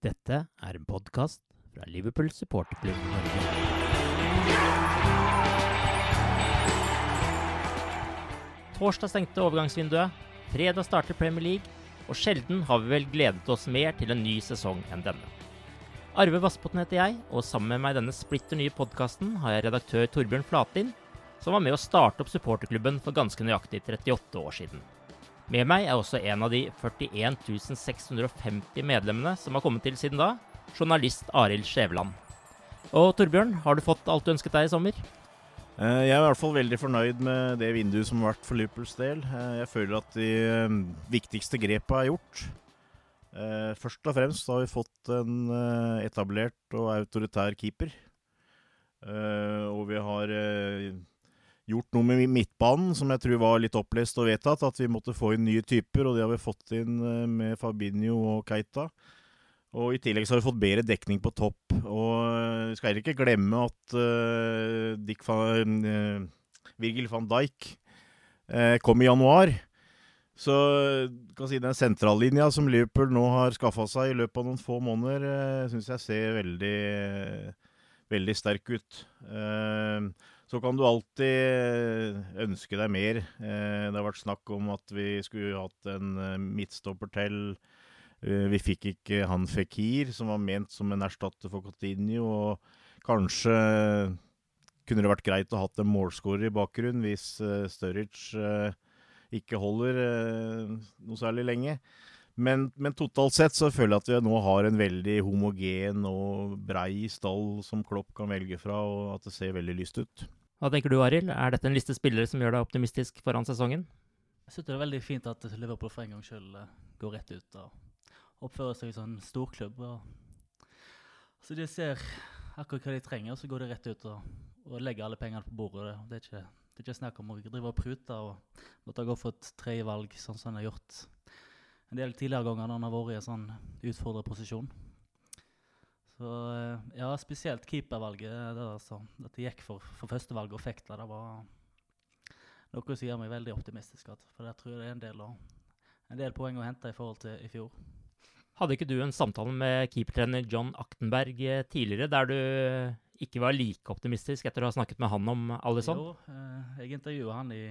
Dette er en podkast fra Liverpool supporterklubb Norge. Torsdag stengte overgangsvinduet, fredag starter Premier League, og sjelden har vi vel gledet oss mer til en ny sesong enn denne. Arve Vassbotn heter jeg, og sammen med meg i denne splitter nye podkasten har jeg redaktør Torbjørn Flatin, som var med å starte opp supporterklubben for ganske nøyaktig 38 år siden. Med meg er også en av de 41 650 medlemmene som har kommet til siden da, journalist Arild Skjæveland. Og Torbjørn, har du fått alt du ønsket deg i sommer? Eh, Jeg er i hvert fall veldig fornøyd med det vinduet som har vært for Liverpools del. Eh, Jeg føler at de eh, viktigste grepene er gjort. Først og fremst har vi fått en etablert og autoritær keeper. Og vi har gjort noe med midtbanen som jeg tror var litt opplest og vedtatt. At vi måtte få inn nye typer, og det har vi fått inn eh, med Fabinho og Keita. Og i tillegg så har vi fått bedre dekning på topp. Og eh, vi skal heller ikke glemme at uh, Dick van, uh, Virgil van Dijk uh, kom i januar. Så kan si den sentrallinja som Liverpool nå har skaffa seg i løpet av noen få måneder, uh, syns jeg ser veldig, veldig sterk ut. Eh, så kan du alltid ønske deg mer. Eh, det har vært snakk om at vi skulle hatt en eh, midtstopper til. Eh, Vi fikk ikke han Fikir, som var ment som en erstatter for Coutinho. Og kanskje kunne det vært greit å ha hatt en målskårer i bakgrunnen hvis Sturridge ikke holder noe særlig lenge. Men, men totalt sett så føler jeg at vi nå har en veldig homogen og brei stall som Klopp kan velge fra, og at det ser veldig lyst ut. Hva tenker du, Arild? Er dette en liste spillere som gjør deg optimistisk foran sesongen? Jeg synes det er veldig fint at Liverpool for en gangs skyld eh, går rett ut og oppfører seg som en storklubb. Så de ser akkurat hva de trenger, og så går de rett ut og, og legger alle pengene på bordet. Det er ikke, det er ikke snakk om å drive og prute og måtte gå for et tredjevalg, sånn som han har gjort en del tidligere ganger når han har vært i en sånn utfordret posisjon. Så eh, ja, spesielt keepervalget, det der, altså, at det gikk for, for førstevalget og fikk det, det var noe som gjør meg veldig optimistisk. At, for der tror jeg det er en del, en del poeng å hente i forhold til i fjor. Hadde ikke du en samtale med keepertrener John Aktenberg eh, tidligere, der du ikke var like optimistisk etter å ha snakket med han om Alison? Jo, eh, jeg intervjua han i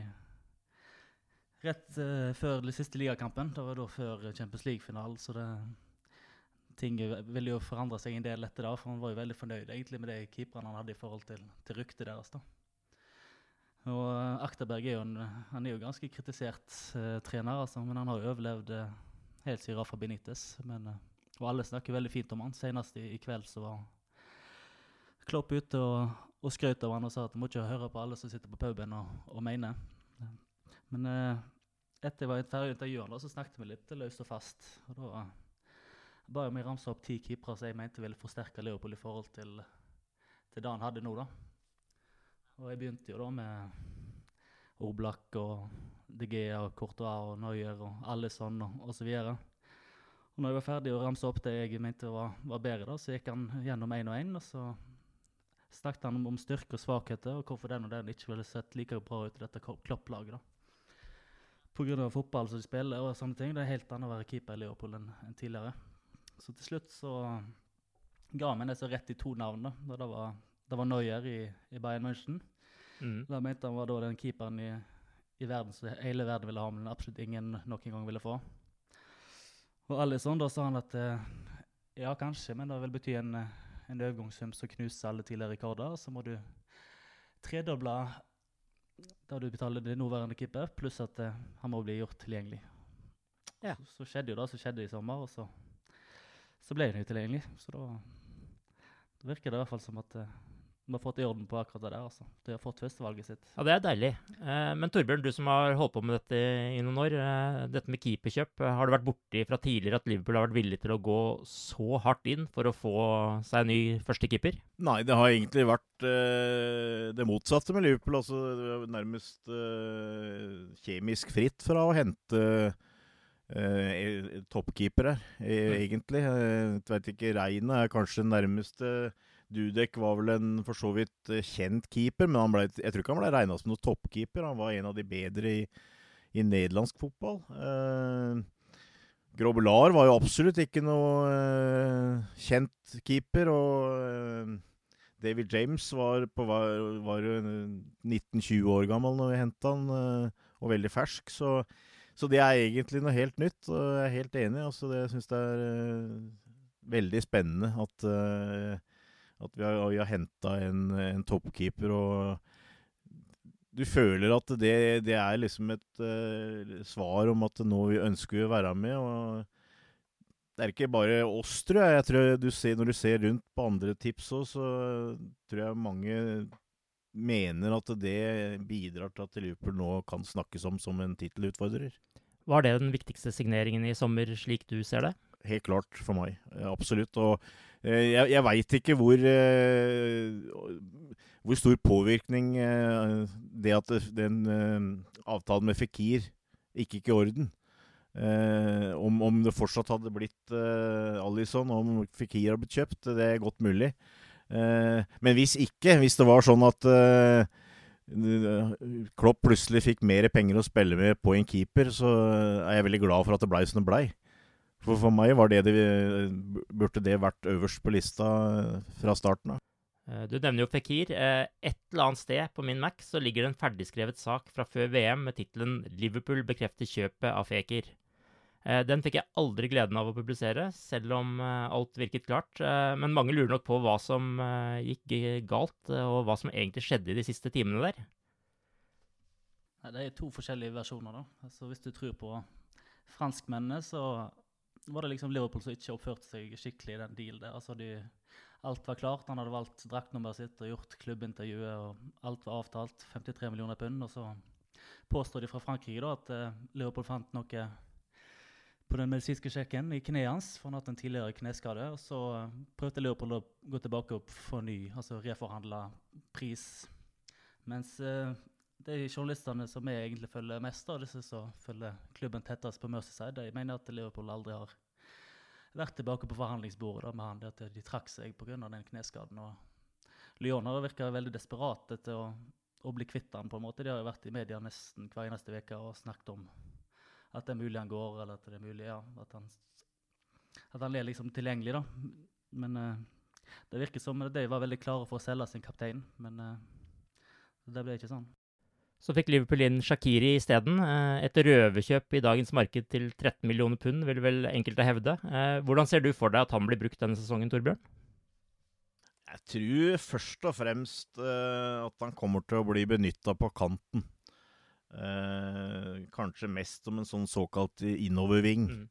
rett eh, før den siste ligakampen. Det var da før Champions League-finalen, så det ting ville jo forandre seg en del etter det, for han var jo veldig fornøyd egentlig med de keeperne han hadde i forhold til, til ryktet deres. da. Og eh, Akterberg er jo, en, han er jo ganske kritisert uh, trener, altså, men han har jo overlevd uh, helt siden Rafa Benitez. Men, uh, og alle snakker veldig fint om han. Senest i, i kveld så var Klopp ute og, og skrøt av han og sa at du må ikke høre på alle som sitter på puben og, og mener. Men etter jeg var ferdig intervjuet, da, så snakket vi litt løst og fast. Og da ba jeg meg ramse opp ti keepere som jeg mente ville forsterke Leopold i forhold til, til det han hadde nå. da. Og jeg begynte jo da med Oblak og De Gea og Courtois og Neuer og Alison og osv. Og når jeg var ferdig å ramse opp det jeg mente var, var bedre, da, så gikk han gjennom én og én. Og så snakket han om, styrke og svakheter, og hvorfor den og den ikke ville sett like bra ut i dette klopplaget. da. Pga. fotball som de spiller og sånne ting. Det er helt annet å være keeper i Leopold enn enn tidligere. Så til slutt så ga meg nesten rett i to navn. da. Det var, det var Neuer i, i Bayern München. Mm. Da mente han var da den keeperen i, i verden som hele verden ville ha, men absolutt ingen noen gang ville få. Og Alison da sa han at eh, ja, kanskje, men det vil bety en, en overgangssum som knuser alle tidligere rekorder. Så må du tredoble det du betaler din nåværende keeper, pluss at eh, han må bli gjort tilgjengelig. Ja. Så, så skjedde jo det som skjedde i sommer, og så, så ble han utilgjengelig. tilgjengelig. Så da, da virker det i hvert fall som at eh, de har fått i orden på akkurat det der. altså. De har fått førstevalget sitt. Ja, det er deilig. Eh, men Torbjørn, du som har holdt på med dette i noen år. Eh, dette med keeperkjøp, eh, har du vært borti fra tidligere at Liverpool har vært villig til å gå så hardt inn for å få seg en ny førstekeeper? Nei, det har egentlig vært eh, det motsatte med Liverpool. Altså, nærmest eh, kjemisk fritt fra å hente eh, toppkeepere, e- egentlig. Jeg vet ikke, Reine er kanskje nærmeste. Dudek var vel en for så vidt eh, kjent keeper, men han ble, jeg tror ikke han ble regna som noen toppkeeper. Han var en av de bedre i, i nederlandsk fotball. Eh, Grobelar var jo absolutt ikke noe eh, kjent keeper. Og eh, David James var, på, var, var jo 19-20 år gammel når vi henta han, eh, og veldig fersk. Så, så det er egentlig noe helt nytt, og jeg er helt enig. Altså, det, jeg syns det er uh, veldig spennende at, uh, at vi har, vi har henta en, en toppkeeper. og du føler at det, det er liksom et uh, svar om at nå vi ønsker vi å være med. og Det er ikke bare oss, tror jeg. jeg tror du ser, Når du ser rundt på andre tips òg, så tror jeg mange mener at det bidrar til at Liverpool nå kan snakkes om som en tittelutfordrer. Var det den viktigste signeringen i sommer, slik du ser det? Helt klart for meg. Absolutt. Og eh, jeg, jeg veit ikke hvor eh, hvor stor påvirkning eh, det at den avtalen med Fikir ikke gikk i orden. Om, om det fortsatt hadde blitt Alison, om Fikir hadde blitt kjøpt, det er godt mulig. Men hvis ikke, hvis det var sånn at Klopp plutselig fikk mer penger å spille med på en keeper, så er jeg veldig glad for at det blei som det blei. For for meg var det, det burde det vært øverst på lista fra starten av. Eh, Du nevner jo Fikir. Eh, Et eller annet sted på min Mac så ligger det en ferdigskrevet sak fra før VM med tittelen 'Liverpool bekrefter kjøpet av Fekir'. Eh, Den fikk jeg aldri gleden av å publisere, selv om eh, alt virket klart. Eh, Men mange lurer nok på hva som gikk galt, og hva som egentlig skjedde i de siste timene der. Det er to forskjellige versjoner. da. Altså, Hvis du tror på franskmennene, så var det liksom Liverpool som ikke oppførte seg skikkelig i den dealen der. Altså, de, alt var klart. Han hadde valgt draktnummeret sitt og gjort klubbintervjuet, og alt var avtalt. 53 millioner pund. Og så påstår de fra Frankrike da at Liverpool fant noe på den medisinske sjekken i kneet hans, for han hadde hatt en tidligere kneskade. Og så eh, prøvde Liverpool å gå tilbake og forny, ny, altså reforhandle pris. Mens uh, de journalistene som jeg egentlig følger mest og disse som følger klubben tettest på Merseyside, de mener at Liverpool aldri har vært tilbake på forhandlingsbordet da, med han, at de trakk seg pga. den kneskaden. og Lyon har virka veldig desperat etter å, å bli kvitt han på en måte. De har jo vært i media nesten hver eneste uke og snakket om at det er mulig han går, eller at det er mulig ja, at han, at han er liksom tilgjengelig. da. Men uh, det virker som de var veldig klare for å selge sin kaptein, men uh, det ble ikke sånn. Så fikk Liverpool inn Shakiri isteden. Eh, Et røverkjøp i dagens marked til 13 millioner pund, vil vel enkelte hevde. Eh, Hvordan ser du for deg at han blir brukt denne sesongen, Torbjørn? Jeg tror først og fremst at han kommer til å bli benytta på kanten. Eh, kanskje mest som en sånn såkalt innoverving. Mm.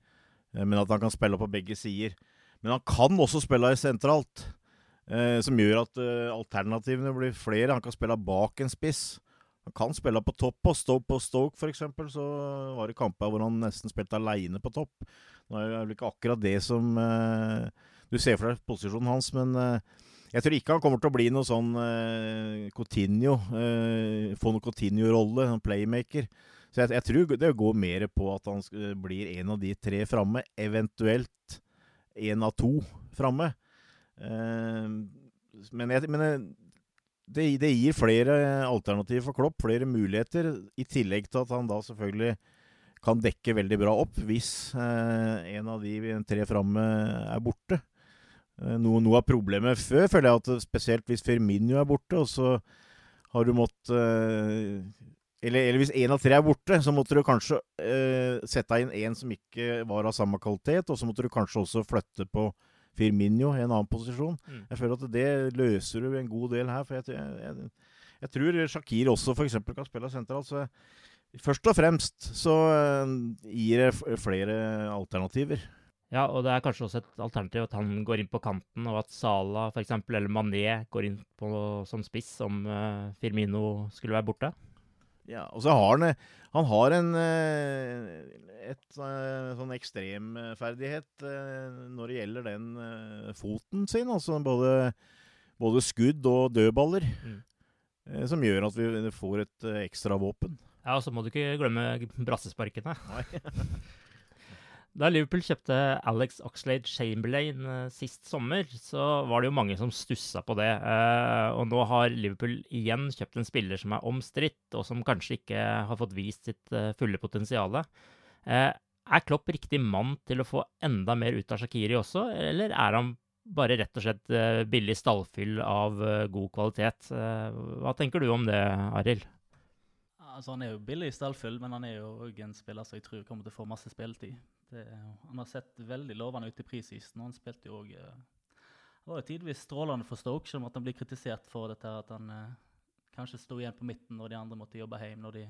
Eh, men at han kan spille på begge sider. Men han kan også spille sentralt, eh, som gjør at eh, alternativene blir flere. Han kan spille bak en spiss. Han kan spille på topp. På stå på Stoke eksempel, så var det kamper hvor han nesten spilte aleine på topp. Nå er det vel ikke akkurat det som eh, du ser for deg posisjonen hans, men eh, jeg tror ikke han kommer til å bli noe sånn uh, Coutinho. Uh, få noe Coutinho-rolle, sånn playmaker. Så jeg, jeg tror det går mer på at han blir en av de tre framme, eventuelt en av to framme. Uh, men jeg, men det, det gir flere alternativer for Klopp, flere muligheter, i tillegg til at han da selvfølgelig kan dekke veldig bra opp hvis eh, en av de tre framme er borte. Eh, noe, noe av problemet før føler jeg at spesielt hvis Firmino er borte, og så har du måttet eh, eller, eller hvis én av tre er borte, så måtte du kanskje eh, sette inn en som ikke var av samme kvalitet, og så måtte du kanskje også flytte på Firmino i en annen posisjon. Mm. Jeg føler at det løser du en god del her. For jeg, jeg, jeg, jeg tror Shakir også f.eks. kan spille sentralt. Så først og fremst så eh, gir det flere alternativer. Ja, og det er kanskje også et alternativ at han går inn på kanten, og at Sala eksempel, eller Mané går inn på, som spiss om uh, Firmino skulle være borte. Ja, og så har han, han har en eh, et, eh, sånn ekstremferdighet eh, når det gjelder den eh, foten sin. Altså både, både skudd og dødballer. Mm. eh, Som gjør at vi får et eh, ekstra våpen. Ja, og så må du ikke glemme brassesparkene. Nei. Da Liverpool kjøpte Alex Oxlade Chamberlain eh, sist sommer, så var det jo mange som stussa på det. Eh, og nå har Liverpool igjen kjøpt en spiller som er omstridt, og som kanskje ikke har fått vist sitt eh, fulle potensial. Er Klopp riktig mann til å få enda mer ut av Shakiri også, eller er han bare rett og slett billig stallfyll av god kvalitet? Hva tenker du om det, Arild? Altså, han er jo billig stallfyll, men han er jo en spiller som jeg tror kommer til å få masse spilletid. Det, han har sett veldig lovende ut i prisisen, og han spilte jo òg Han var jo tidvis strålende for Stoke, selv om han blir kritisert for dette at han eh, kanskje sto igjen på midten når de andre måtte jobbe hjem, når de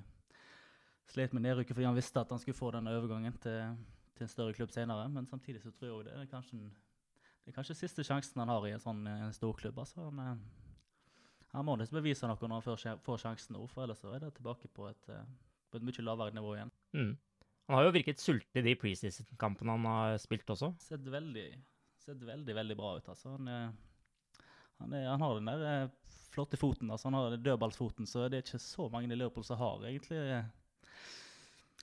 slet med nedrykket fordi han visste at han skulle få denne overgangen til, til en større klubb senere. Men samtidig så tror jeg det er kanskje, det er kanskje siste sjansen han har i en sånn en storklubb. Altså, han, eh, han må nesten bevise noe når han får, får sjansen nå, for ellers så er det tilbake på et, eh, på et mye lavere nivå igjen. Mm. Han har jo virket sulten i de preseason-kampene han har spilt også. Sett veldig, sett veldig, veldig bra ut. Altså. Han, han, er, han har den der eh, flotte foten, altså. han har dødballsfoten, så det er ikke så mange i Liverpool som har egentlig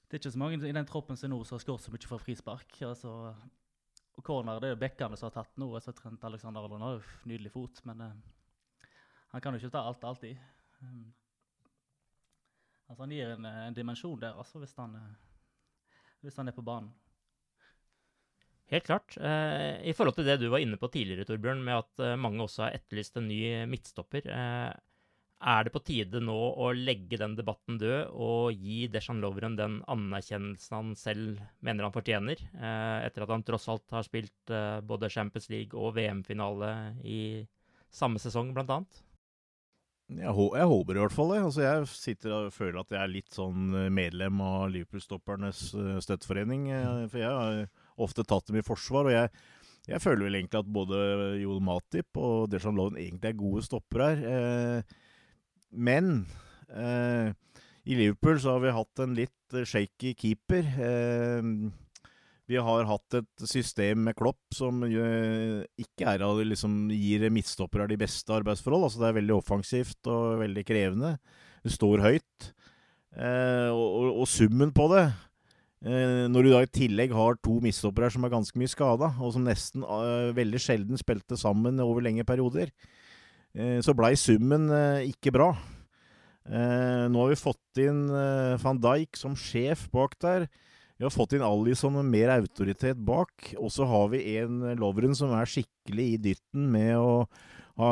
Det er ikke så mange i den troppen som nå som har skåret så mye fra frispark. Altså, og corner det er jo bekkene som har tatt nå. Altså, Trent Alexander Arnold har jo nydelig fot, men eh, han kan jo ikke ta alt alltid. Um, altså, han gir en, eh, en dimensjon der, altså, hvis han, hvis han er på banen. Helt klart. Eh, I forhold til det du var inne på tidligere, Torbjørn, med at eh, mange også har etterlyst en ny midtstopper. Eh, er det på tide nå å legge den debatten død og gi Deshan Lovren den anerkjennelsen han selv mener han fortjener, etter at han tross alt har spilt både Champions League og VM-finale i samme sesong, blant annet? Jeg, jeg håper i hvert fall det. Altså, jeg sitter og føler at jeg er litt sånn eh, medlem av Liverpool-stoppernes eh, støtteforening. eh, For jeg har ofte tatt dem i forsvar, og jeg, jeg føler vel egentlig at både Joel Matip og Deshan Loven egentlig er gode stoppere her. Eh, Men eh, i Liverpool så har vi hatt en litt shaky keeper. Eh, vi har hatt et system med Klopp som eh, ikke er liksom, gir midtstoppere de beste arbeidsforhold. Altså Det er veldig offensivt og veldig krevende. Det står høyt. Eh, og, og, summen på det eh, Når du da i tillegg har to midtstoppere som er ganske mye skada, og som nesten eh, veldig sjelden spilte sammen over lengre perioder, eh, så blei summen eh, ikke bra. Nå har vi fått inn van Dijk som sjef bak der. Vi har fått inn Alison med mer autoritet bak, og så har vi en Lovren som er skikkelig i dytten med å ha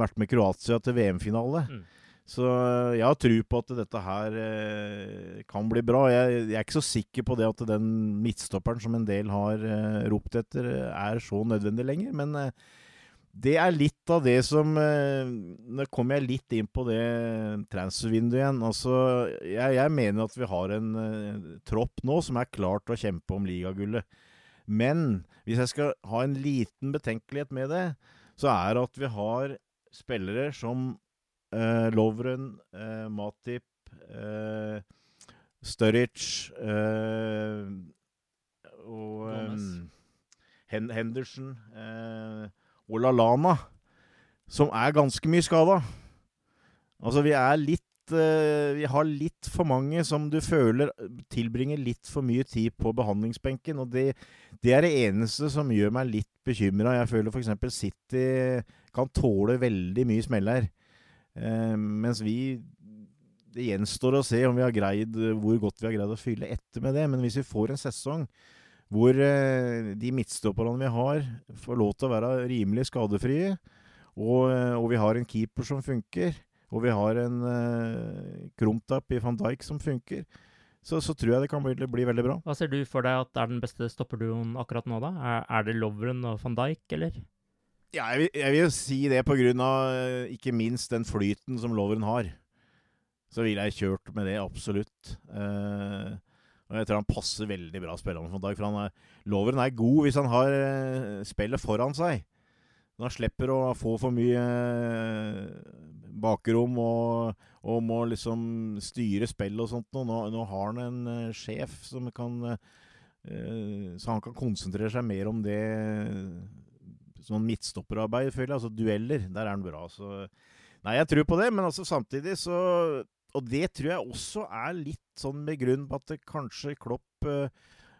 vært med Kroatia til VM-finale. Mm. Så eh, jeg har tro på at dette her eh, kan bli bra. Jeg, jeg er ikke så sikker på det at den midtstopperen som en del har eh, ropt etter, er så nødvendig lenger. Men eh, det er litt av det som eh, Nå kommer jeg litt inn på det transfervinduet igjen. Altså, jeg, jeg mener at vi har en eh, tropp nå som er klar til å kjempe om ligagullet. Men hvis jeg skal ha en liten betenkelighet med det, så er det at vi har spillere som eh, Lovren, eh, Matip, eh, Sturridge eh, og Henderson eh, og Lalana, som er ganske mye skada. Altså, vi er litt uh, Vi har litt for mange som du føler tilbringer litt for mye tid på behandlingsbenken. Og det, det er det eneste som gjør meg litt bekymra. Jeg føler f.eks. City kan tåle veldig mye smeller. Uh, mens vi Det gjenstår å se om vi har greid, hvor godt vi har greid å fylle etter med det. Men hvis vi får en sesong hvor uh, de midtstopperne vi har, får lov til å være rimelig skadefrie, og, og vi har en keeper som funker og vi har en uh, krumtapp i van Dijk som funker, så, så, tror jeg det kan bli, bli, veldig bra. Hva ser du for deg at er den beste stopperduoen akkurat nå, da? Er, er det Lovren og van Dijk, eller? Ja, jeg vil, jeg vil si det på grunn av ikke minst den flyten som Lovren har. Så ville jeg kjørt med det, absolutt. Uh, og jeg tror han passer veldig bra spillerne for en dag. For han er, Loveren er god hvis han har spillet foran seg. Når han slipper å få for mye bakrom og, og, må liksom styre spillet og sånt. Nå, nå har han en uh, sjef som kan Så han kan konsentrere seg mer om det sånn midtstopperarbeid, føler jeg. Altså dueller. Der er han bra. Så Nei, jeg tror på det, men altså samtidig så Og det tror jeg også er litt sånn med grunn på at det kanskje Klopp uh,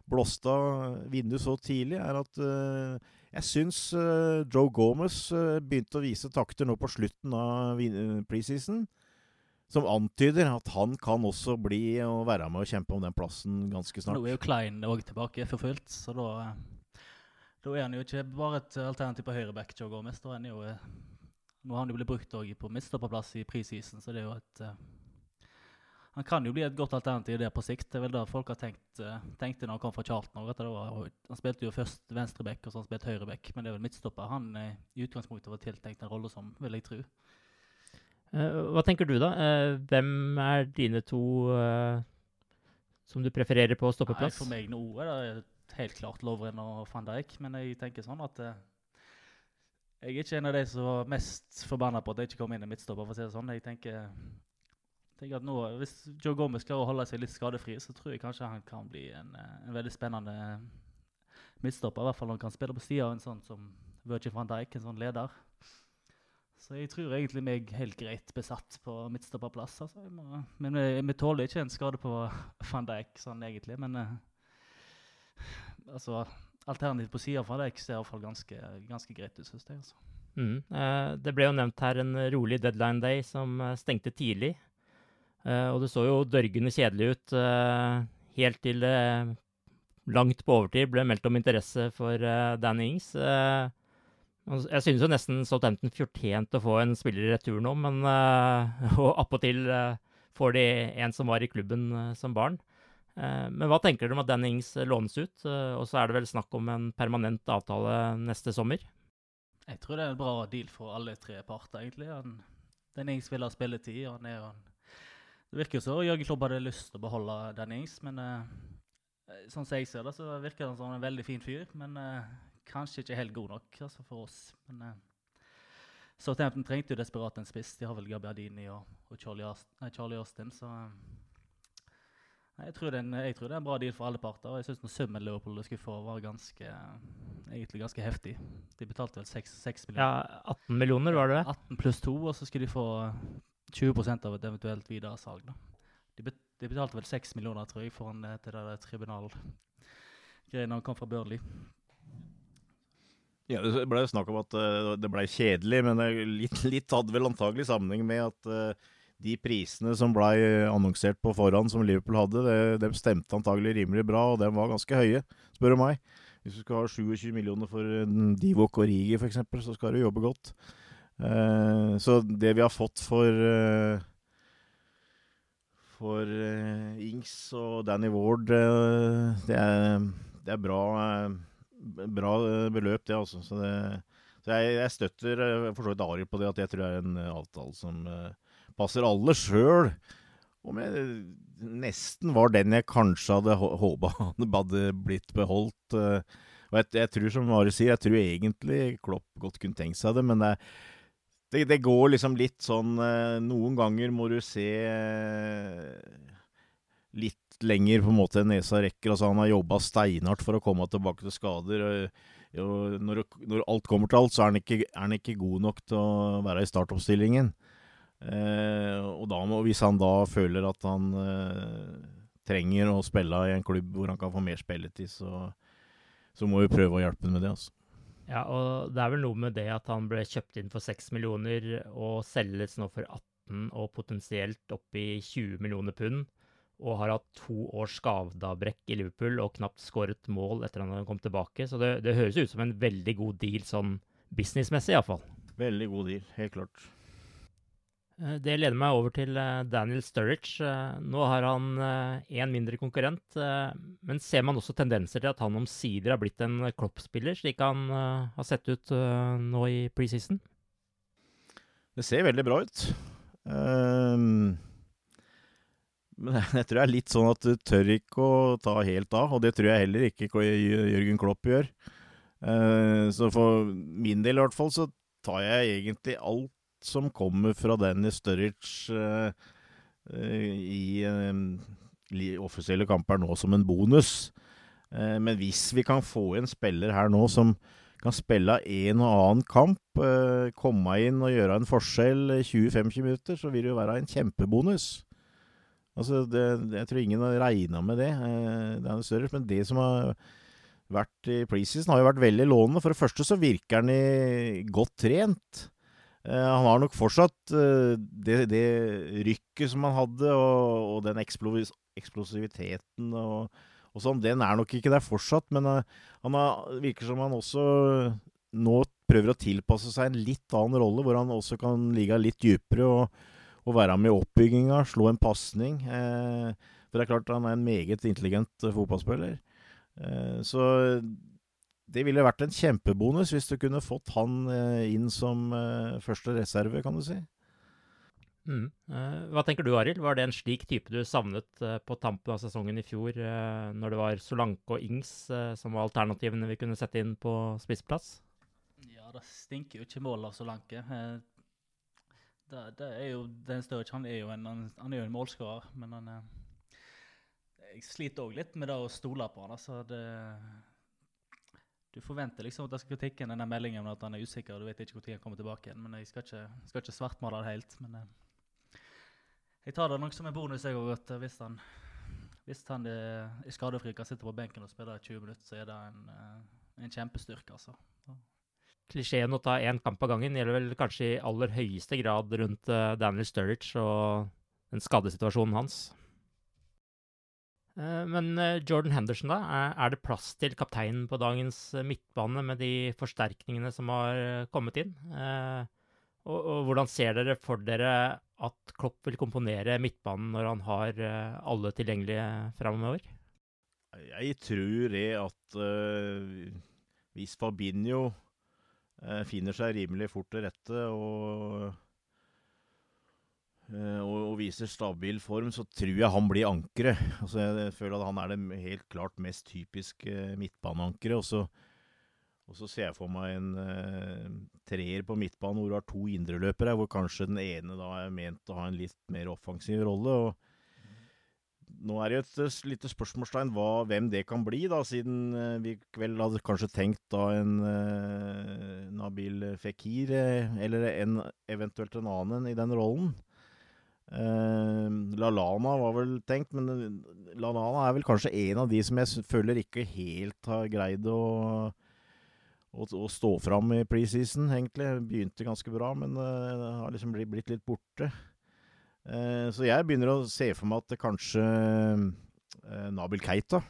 blåste av vinduet så tidlig, er at uh, jeg syns uh, Joe Gomez begynte å vise takter nå på slutten av preseason. Som antyder at han kan også bli og være med og kjempe om den plassen ganske snart. Nå er jo Klein òg tilbake for fullt, så da, da, er han jo ikke bare et alternativ på høyreback, Joe Gomez. Da er han jo, nå har han jo blitt brukt på midtstopperplass i preseason, så det er jo et han kan jo bli et godt alternativ der på sikt. Det er vel det folk har tenkt, uh, tenkte når han kom fra Charlton. Var, han spilte jo først venstreback, og så har han spilt høyreback. Men det er vel midtstopper han uh, i utgangspunktet var tiltenkt en rolle som, vil jeg tro. Uh, hva tenker du, da? hvem er dine to som du prefererer på stoppeplass? Nei, for meg nå er det helt klart Lovren og van Dijk. Men jeg tenker sånn at jeg er ikke en av de som var mest forbanna på at jeg ikke kom inn i midtstopper. for å si det sånn. Jeg tenker tenker at nå, Hvis Joe Gomez klarer å holde seg litt skadefri, så tror jeg kanskje han kan bli en, eh, en veldig spennende midtstopper. I hvert fall når han kan spille på sida av en sånn som Virgin van Dijk, en sånn leder. Så jeg tror egentlig meg helt greit besatt på midtstopperplass. Altså, må, men vi, vi, tåler ikke en skade på van Dijk sånn egentlig. Men uh, altså, alternativet på sida van Dijk ser iallfall ganske, ganske greit ut, syns jeg. Altså. Mm. Det ble jo nevnt her en rolig deadline day som stengte tidlig. Uh, og det så jo dørgende kjedelig ut uh, helt til det langt på overtid ble meldt om interesse for uh, Danny Ings. jeg synes jo nesten Southampton fortjente å få en spiller i retur nå, men Og appåtil får de en som var i klubben som barn. men hva tenker du om at Danny Ings lånes ut? og så er det vel snakk om en permanent avtale neste sommer? Jeg tror det er en bra deal for alle tre parter, egentlig. Han, Danny Ings vil ha spilletid. og han er jo en det virker jo så Jørgen Klopp hadde lyst til å beholde Dennings, men uh, sånn som jeg ser det, så virker han som en veldig fin fyr. Men uh, kanskje ikke helt god nok altså, for oss. Men uh, Southampton trengte jo desperat en spiss. De har vel Gabbiadini og, og Charlie, Aust nei, Charlie, Austin, så jeg tror, en, jeg, tror det er en bra deal for alle parter. og Jeg syns summen Liverpool skulle få, var ganske, egentlig ganske heftig. De betalte vel 6, 6 millioner. Ja, 18 millioner var det? 18 pluss 2, og så skulle de få 20% av et eventuelt videresalg. De, bet de, betalte vel 6 millioner, tror jeg, for han til det tribunalgreiene han kom fra Burnley. Ja, Det ble snakk om at uh, det ble kjedelig, men litt, litt hadde vel antagelig sammenheng med at de prisene som ble annonsert på forhånd som Liverpool hadde, det, de stemte antagelig rimelig bra, og de var ganske høye, spør du meg. Hvis du skal ha 27 millioner for Divok og Rigi f.eks., så skal du jobbe godt. Uh, så det vi har fått for uh, For uh, Ings og Danny Ward, det er, det, er, bra, bra beløp, det, altså. Så, det, så jeg, jeg, støtter for så vidt Arild på det, at jeg tror det er en avtale som passer alle sjøl. Om jeg nesten var den jeg kanskje hadde håpa hadde blitt beholdt. Og jeg, jeg tror, som Ari sier, jeg tror egentlig Klopp godt kunne tenkt seg det, men det er det, det, går liksom litt sånn eh, Noen ganger må du se eh, litt lenger på en måte enn nesa rekker. Altså, han har jobba steinhardt for å komme tilbake til skader. Og, når, når, alt kommer til alt, så er han, ikke, er han, ikke, god nok til å være i startoppstillingen. Eh, og da må, hvis han da føler at han eh, trenger å spille i en klubb hvor han kan få mer spilletid, så, så må vi prøve å hjelpe ham med det. altså. Ja, og det er vel noe med det at han ble kjøpt inn for 6 millioner og selges nå for 18 og potensielt opp i 20 millioner pund. Og har hatt to års skavdabrekk i Liverpool og knapt skåret mål etter at han kom tilbake. Så det, det høres ut som en veldig god deal sånn businessmessig, iallfall. Veldig god deal, helt klart. Eh, Det leder meg over til eh, Daniel Sturridge. Eh, Nå har han én mindre konkurrent, men ser man også tendenser til at han omsider har blitt en kloppspiller, slik han har sett ut nå i preseason? Det ser veldig bra ut. Ehm, men jeg tror det er litt sånn at du tør ikke å ta helt av, og det tror jeg heller ikke Jørgen Klopp gjør. Så for min del i hvert fall så tar jeg egentlig alt som kommer fra Danny Sturridge uh, i eh, offisielle kamper nå som en bonus. Eh, men hvis vi kan få en spiller her nå som kan spille en og annen kamp, komme inn og gjøre en forskjell i 20-25 minutter, så vil det jo være en kjempebonus. Altså, det, jeg tror ingen har regna med det, det er større, men det som har vært i preseason, har jo vært veldig lånende. For det første så virker han i godt trent. Eh, han har nok fortsatt eh, det, det rykket som han hadde, og, og den eksplos eksplosiviteten og, og sånn, den er nok ikke der fortsatt. Men eh, han har, virker som han også nå prøver å tilpasse seg en litt annen rolle, hvor han også kan ligge litt dypere og, og være med i oppbygginga, slå en pasning. Eh, for det er klart han er en meget intelligent fotballspiller. Eh, så det ville vært en kjempebonus hvis du kunne fått han eh, inn som eh, første reserve, kan du si. Mm. Eh, hva tenker du, Arild? Var det en slik type du savnet på tampen av sesongen i fjor, når det var Solanke og Ings som var alternativene vi kunne sette inn på spissplass? Ja, det stinker jo ikke mål av Solanke. Det, det er jo den større, han er jo en, han, er jo en målskårer, men han Jeg sliter òg litt med det å stole på han. Altså, det Du forventer liksom at jeg skal tikke inn denne meldingen om at han er usikker, og du vet ikke når han kommer tilbake igjen. Men jeg skal ikke, skal ikke svartmale det helt. Men eh, jeg tar det nok som en bonus, jeg at eh, hvis han hvis han er, er skadefri kan sitte på benken og spille i 20 minutter, så er det en, eh, en kjempestyrke, altså. Klisjeen å ta én kamp av gangen gjelder vel kanskje i aller høyeste grad rundt eh, Daniel Sturridge og den skadesituasjonen hans. Eh, Men eh, Jordan Henderson, da? Er- det plass til kapteinen på dagens eh, midtbane med de forsterkningene som har kommet inn? Og, og hvordan ser dere for dere at Klopp vil komponere midtbanen når han har alle tilgjengelige framover? Jeg tror det at uh, hvis Fabinho uh, finner seg rimelig fort til rette og, og, og viser stabil form, så tror jeg han blir ankeret. Altså, jeg, føler at han er det helt klart mest typiske midtbaneankeret. Og og så ser jeg for meg en uh, treer på midtbanen hvor du har to indreløpere, hvor kanskje den ene da er ment å ha en litt mer offensiv rolle. og Nå er det jo et eh, lite spørsmålstegn hva, hvem det kan bli, da, siden eh, vi vel hadde kanskje tenkt da en eh, Nabil Fikir, eh, eller en, eventuelt en annen i den rollen. Eh, Lalana var vel tenkt, men Lalana er vel kanskje en av de som jeg føler ikke helt har greid å å, å stå fram i preseason, egentlig. Begynte ganske bra, men uh, har liksom blitt, litt borte. Uh, så jeg begynner å se for meg at kanskje Nabil Keita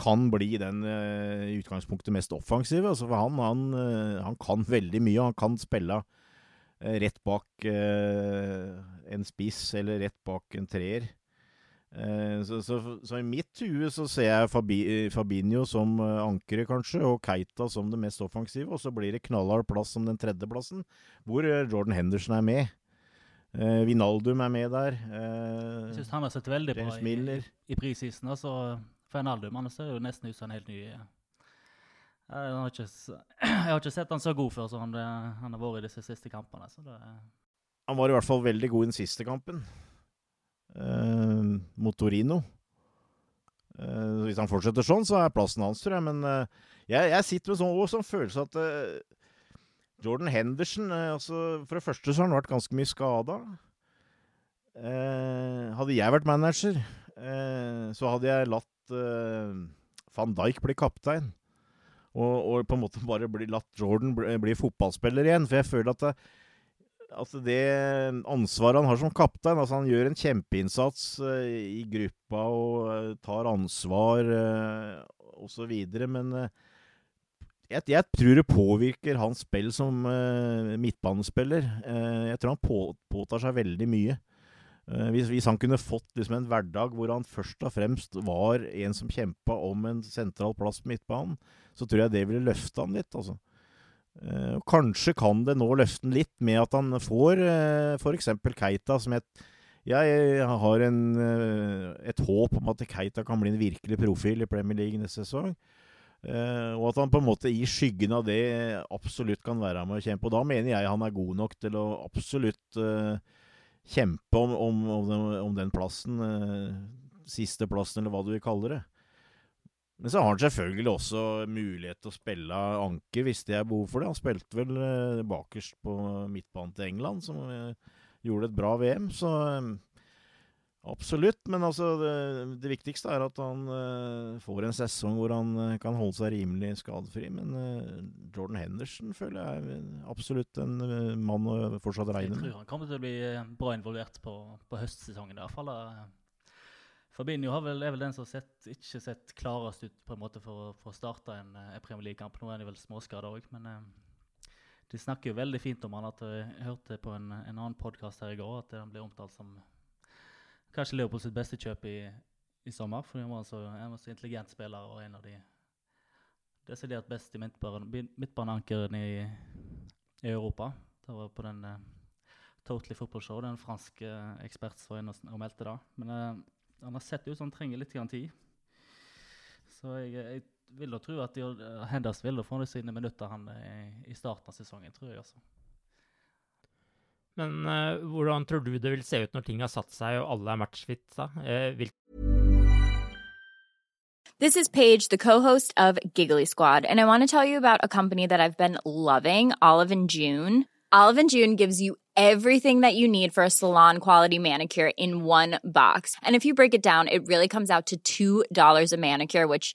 kan bli den i utgangspunktet mest offensive. Altså for han, han, han kan veldig mye. Han kan spille rett bak eh, en spiss eller rett bak en treer. Eh, så, så, så i mitt hue så ser jeg Fabi, Fabinho som eh, ankeret, kanskje, og Keita som det mest offensive. Og så blir det knallhard plass som den tredjeplassen, hvor eh, Jordan Henderson er med. Eh, Vinaldum er med der. Eh, Jeg syns han har sett veldig bra i, i prisisen. Altså, Fernaldum han ser jo nesten ut som en helt ny eh, jeg har, ikke, jeg har ikke sett han så god før som han, han har vært i disse siste kampene. Han var i hvert fall veldig god i den siste kampen, eh, mot Torino. Eh, hvis han fortsetter sånn, så er plassen hans, tror jeg. Men eh, jeg, jeg sitter med sånn, også sånn følelse at eh, Jordan Henderson eh, altså For det første så har han vært ganske mye skada. Eh, hadde jeg vært manager, så hadde jeg latt van Dijk bli kaptein. Og, og, på en måte bare bli, latt Jordan bli, bli, fotballspiller igjen. For jeg føler at det, at det ansvaret han har som kaptein altså Han gjør en kjempeinnsats uh, i gruppa og uh, tar ansvar uh, osv. Men jeg, jeg, tror det påvirker hans spill som midtbanespiller. Jeg tror han på, påtar seg veldig mye. Uh, hvis, hvis, han kunne fått liksom, en hverdag hvor han først og fremst var en som kjempa om en sentral plass på midtbanen, så tror jeg det ville løfte han litt. altså. og kanskje kan det nå løfte han litt med at han får uh, f.eks. Keita, som jeg, jeg har en, et håp om at Keita kan bli en virkelig profil i Premier League neste sesong. Og at han på en måte i skyggen av det absolutt kan være med å kjempe. Og da mener jeg han er god nok til å absolutt kjempe om, om, om, den, om, den, plassen. eh, siste plassen, eller hva du vil kalle det. Men så har han selvfølgelig også mulighet til å spille anker hvis det er behov for det. Han spilte vel bakerst på midtbanen til England, som gjorde et bra VM. Så Absolutt, men altså det, det, viktigste er at han uh, får en sesong hvor han uh, kan holde seg rimelig skadefri. Men uh, Jordan Henderson føler jeg er absolutt en mann å fortsatt regne med. Jeg tror han kommer til å bli bra involvert på, på høstsesongen i hvert fall. Fabinho har vel, er vel den som har ikke sett klarest ut på en måte for, for å starte en, en Premier League-kamp. Nå er han vel småskada òg, men de snakker jo veldig fint om han. at Jeg hørte på en, en annen podkast her i går at han ble omtalt som kanskje Leopold sitt beste kjøp i, i sommer. For han var, så, han var så intelligent spiller og en av de desidert i midtbaneankeren i, i, Europa. Det var på den uh, Totally Football Show, den franske uh, ekspert som var inne og, meldte det. Men uh, han har sett ut som han trenger litt tid. Så jeg, jeg vil da tro at de, vil få sine minutter han, i, i starten av sesongen, tror jeg også. Men uh, hvordan tror du det vil se ut når ting har satt seg og alle er matchfit? Da? Uh, This is Paige, the co-host of Giggly Squad, and I want to tell you about a company that I've been loving, Olive and June. Olive and June gives you everything that you need for a salon quality manicure in one box. And if you break it down, it really comes out to $2 a manicure, which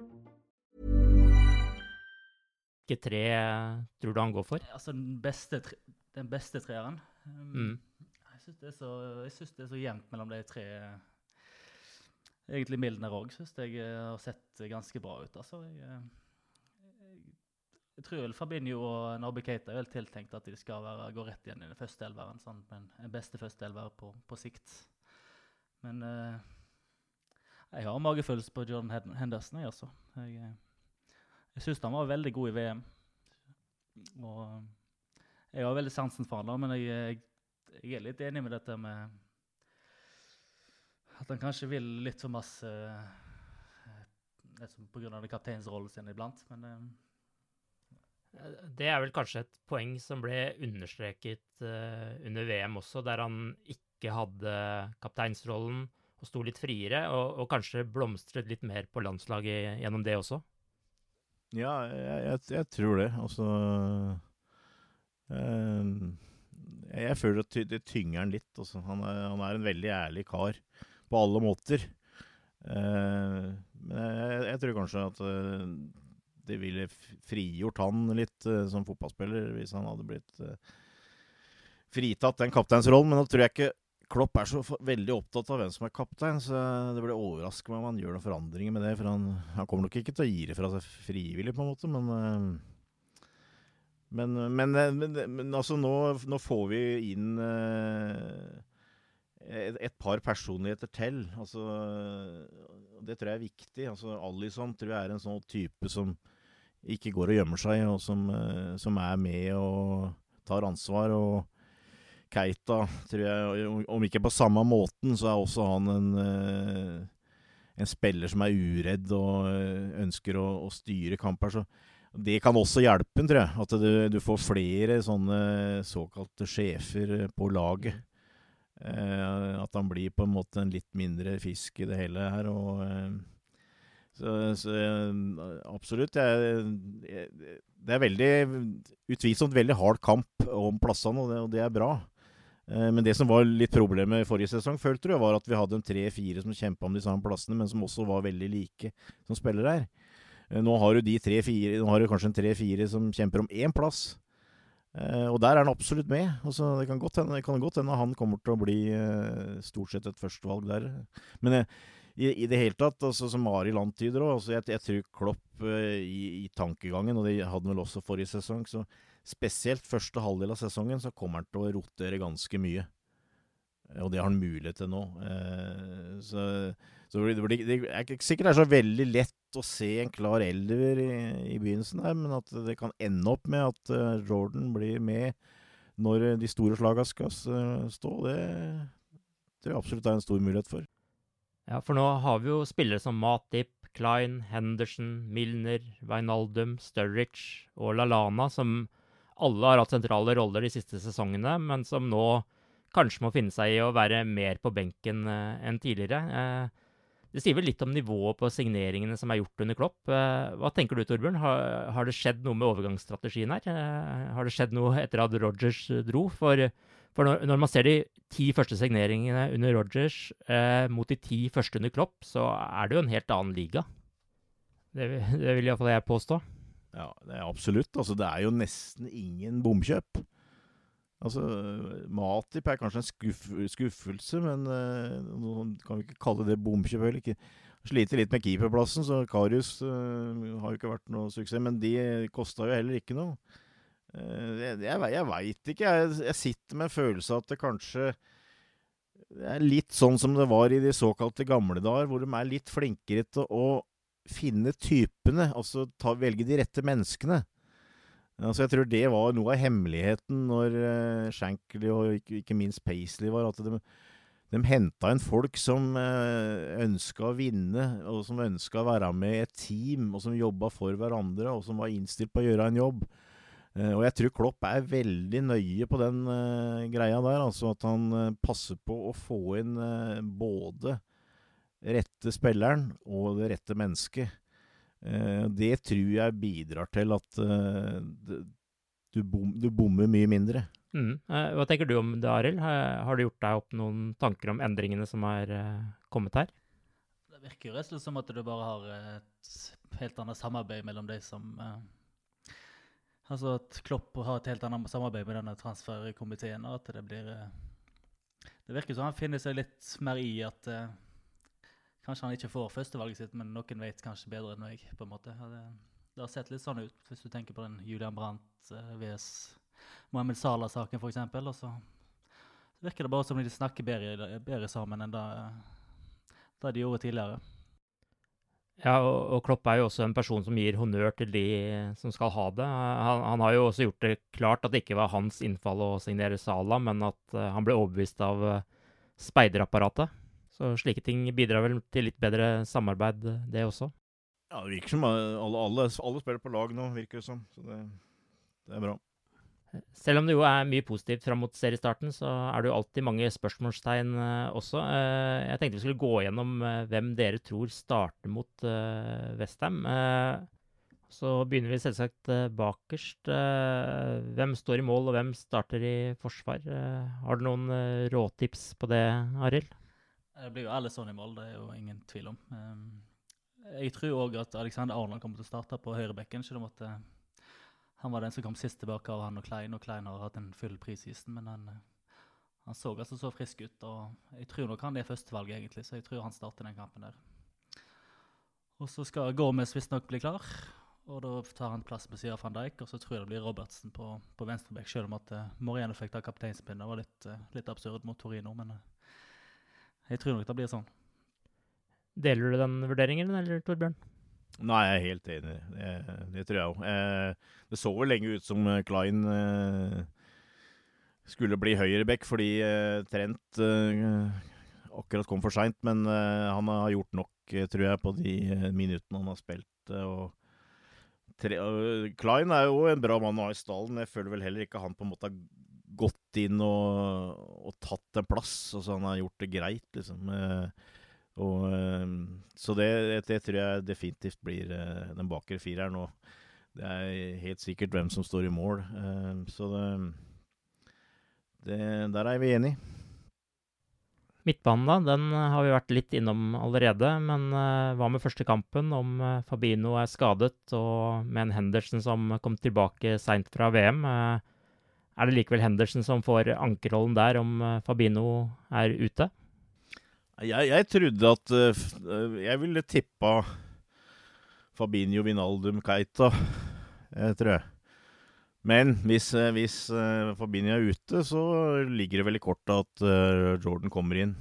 Hvilke tre tror du han går for? Altså, den beste, tre, den beste treeren um, Mm. Jeg syns det, er så- synes det er så jevnt mellom de tre. Egentlig Milner òg syns jeg eh, har sett ganske bra ut. Altså, jeg, eh, jeg, tror vel Fabinho og Nabi Keita er vel tiltenkt at de skal være, gå rett igjen i den første elveren. Sånn, men den beste første elver på, på sikt. Men uh, jeg har magefølelse på Jordan Henderson, jeg, altså. Jeg, jeg syns han var veldig god i VM. Og jeg har veldig sansen for han, men jeg, jeg, jeg er litt enig med dette med at han kanskje vil litt for masse liksom pga. kapteinsrollen sin iblant. Men eh, Det er vel kanskje et poeng som ble understreket uh, under VM også, der han ikke hadde kapteinsrollen og sto litt friere, og, og kanskje blomstret litt mer på landslaget gjennom det også. Ja, jeg, jeg, jeg tror det. Altså eh, jeg, føler at det tynger han litt. Altså. Han, er, han er en veldig ærlig kar på alle måter. Eh, men jeg, jeg tror kanskje at eh, det ville frigjort han litt eh, som fotballspiller hvis han hadde blitt eh, fritatt den kapteinsrollen. Men nå tror jeg ikke Klopp er så veldig opptatt av hvem som er kaptein, så det blir overraskende om han gjør noen forandringer med det. For han, han kommer nok ikke til å gi det fra seg frivillig, på en måte, men eh, men, men, men, men altså nå, nå får vi inn eh, et, et par personligheter til. Altså, det tror jeg er viktig. Altså, Alison tror jeg er en sånn type som ikke går og gjemmer seg, og som, eh, som er med og tar ansvar. og Keita, tror jeg, om- ikke på samme måten, så er også han en, eh, en spiller som er uredd og eh, ønsker å, å styre kamper. Så det kan også hjelpe tror jeg. At du, du får flere sånne såkalte sjefer på laget. Eh, at han blir på en måte en litt mindre fisk i det hele her. Og, eh, så, så eh, absolutt. Jeg, jeg, det er veldig utvilsomt veldig hard kamp om plassene, og det, og det er bra. Eh, Men det som var litt problemet i forrige sesong, følte du, var at vi hadde en tre-fire som kjempa om de samme plassene, men som også var veldig like som spillere her. Eh, Nå har du de tre-fire Nå har du kanskje en tre-fire som kjemper om én plass. Eh, og der er han absolutt med. Altså, det kan godt hende han kommer til å bli stort sett et førstevalg der. Men i, i det hele tatt, altså, som Arild antyder òg, altså, jeg, jeg tror Klopp i, i tankegangen, og det hadde han vel også forrige sesong, så spesielt første halvdel av sesongen så kommer han til å rotere ganske mye. Eh, Og det har han mulighet til nå. Eh, så så det, blir- det er ikke sikkert det er så veldig lett å se en klar elver i, i begynnelsen her, men at det kan ende opp med at eh, Jordan blir med når de store slaga skal stå, det tror jeg absolutt er en stor mulighet for. Ja, for nå har vi jo spillere som Matip, Klein, Henderson, Milner, Wijnaldum, Sturridge og Lalana, som alle har hatt sentrale roller de siste sesongene, men som nå kanskje må finne seg i å være mer på benken eh, enn tidligere. Eh, det sier vel litt om nivået på signeringene som er gjort under Klopp. Eh, hva tenker du, Torbjørn? Har, har det skjedd noe med overgangsstrategien her? Har det skjedd noe etter at Rogers dro? For, for når, når man ser de ti første signeringene under Rogers eh, mot de ti første under Klopp, så er det jo en helt annen liga. Det, det vil iallfall jeg påstå. Ja, det er absolutt. Altså, det er jo nesten ingen bomkjøp. Altså, Matip er kanskje en skuff, skuffelse, men uh, kan vi ikke kalle det bomkjøp heller. Ikke. Sliter litt med keeperplassen, så Karius uh, har jo ikke vært noe suksess. Men de kosta jo heller ikke noe. Uh, jeg jeg, jeg veit ikke. Jeg, jeg sitter med en følelse av at det kanskje det er litt sånn som det var i de såkalte gamle dager, hvor de er litt flinkere til å finne typene, altså ta, velge de rette menneskene. Altså jeg tror det var noe av hemmeligheten når uh, Shankly og ikke, ikke minst Paisley var, at de, de henta inn folk som uh, ønska å vinne, og som ønska å være med i et team, og som jobba for hverandre, og som var innstilt på å gjøre en jobb. Uh, og jeg tror Klopp er veldig nøye på den uh, greia der. Altså at han passer på å få inn både rette spilleren og det rette mennesket. det tror jeg bidrar til at du, bom, du, bommer mye mindre. Mm. hva tenker du om det, Arild? Har, du gjort deg opp noen tanker om endringene som er kommet her? Det virker jo rett og slett som at du bare har et helt annet samarbeid mellom de som Altså at Klopp har et helt annet samarbeid med denne transferkomiteen. og at Det blir eh, Det virker som han finner seg litt mer i at kanskje han ikke får førstevalget sitt, men noen vet kanskje bedre enn meg. på en måte. Det, det, har sett litt sånn ut, hvis du tenker på den Julian Brandt uh, vs. Mohammed Salah-saken, f.eks. Og så, virker det bare som de snakker bedre, bedre sammen enn det, de gjorde tidligere. Ja, og, Klopp er jo også en person som gir honnør til de som skal ha det. Han, han, har jo også gjort det klart at det ikke var hans innfall å signere Sala, men at uh, han ble overbevist av uh, speiderapparatet. Så slike ting bidrar vel til litt bedre samarbeid, det også. Ja, det virker som alle, alle, alle spiller på lag nå, virker det som. Så det, det er bra. Selv om det jo er mye positivt fram mot seriestarten, så er det jo alltid mange spørsmålstegn uh, også. Uh, jeg tenkte vi skulle gå gjennom uh, hvem dere tror starter mot Westham. så begynner vi selvsagt bakerst. hvem står i mål, og hvem starter i forsvar? har du noen råtips på det, Arild? Det blir jo alle sånn i mål, det er jo ingen tvil om. Um, jeg tror òg at Alexander Arnold kommer til å starte på høyrebekken, selv om at han var den som kom sist tilbake av han og Klein, og Klein har hatt en full prisisten, men han, eh, han så altså så frisk ut. og Jeg tror nok han er førstevalget, egentlig, så jeg tror han starter den kampen der. Og så skal Gormes visstnok bli klar, og da tar han plass på siden av van Dijk. Og så tror jeg det blir Robertsen på, på venstrebekk, selv om at uh, fikk ta kapteinspinnet. var litt, litt, absurd mot Torino, men jeg tror nok det blir sånn. Deler du den vurderingen, eller Torbjørn? Nei, jeg er helt enig. Det, det tror jeg òg. Eh, det så vel lenge ut som eh, Klein eh, skulle bli høyreback fordi Trent akkurat kom for seint. Men han har gjort nok, tror jeg, på de minuttene han har spilt. og tre, Klein er jo en bra mann å ha i stallen. Jeg føler vel heller ikke han på en måte har gått inn og, og tatt en plass. Altså, han har gjort det greit, liksom. Eh, og, ehm, så det, det, tror jeg definitivt blir eh, den bakre fireren. Og det er helt sikkert hvem som står i mål. Så det, det, der er vi enige. Midtbanen, da, den har vi vært litt innom allerede. Men hva med første kampen? Om Fabino er skadet, og med en Henderson som kom tilbake seint fra VM. Uh, er det likevel Henderson som får ankerrollen der, om Fabino er ute? Jeg, jeg trodde at uh, Jeg ville tippa Fabinho Vinaldum Keita, jeg tror jeg. Men hvis, hvis Fabinho er ute, så ligger det vel i kortet at Jordan kommer inn.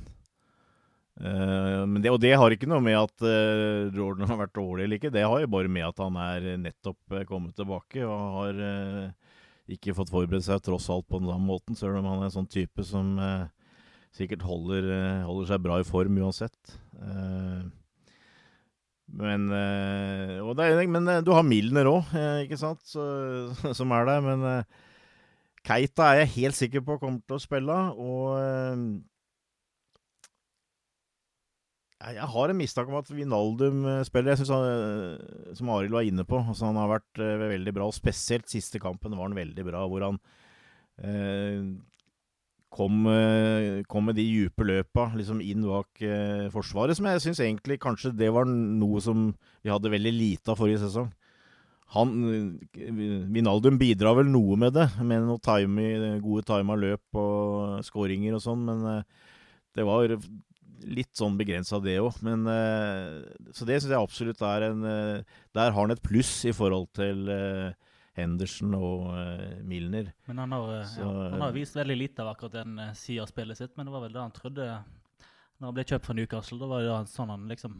Det, og det har ikke noe med at Jordan har vært dårlig eller ikke. Det har jo bare med at han er nettopp kommet tilbake og har ikke fått forberedt seg tross alt på den samme måten, selv om han er en sånn type som sikkert holder, eh, holder, seg bra i form uansett. Eh, men, eh, er, men du har Milner òg, ikke sant, Så, som er der. Men Keita er jeg helt sikker på kommer til å spille. Og jeg har en mistanke om at Vinaldum spiller. Jeg synes Som Arild var inne på, altså han har vært veldig bra. Og spesielt siste kampen var han veldig bra, hvor han kom, eh, kom, med de dype løpa liksom inn bak eh, Forsvaret, som jeg syns egentlig kanskje det var noe som vi hadde veldig lite av forrige sesong. Han, Vinaldum eh, bidrar vel noe med det, med noen time, gode tima løp og skåringer og sånn, men eh, det var litt sånn begrensa, det òg. Så det syns jeg absolutt er en Der har han et pluss i forhold til eh, Henderson og Milner. Men han har, eh, så, ja, han har, vist veldig lite av akkurat den sida av spillet sitt, men det var vel det han trodde når han ble kjøpt fra Newcastle. Da var det sånn han liksom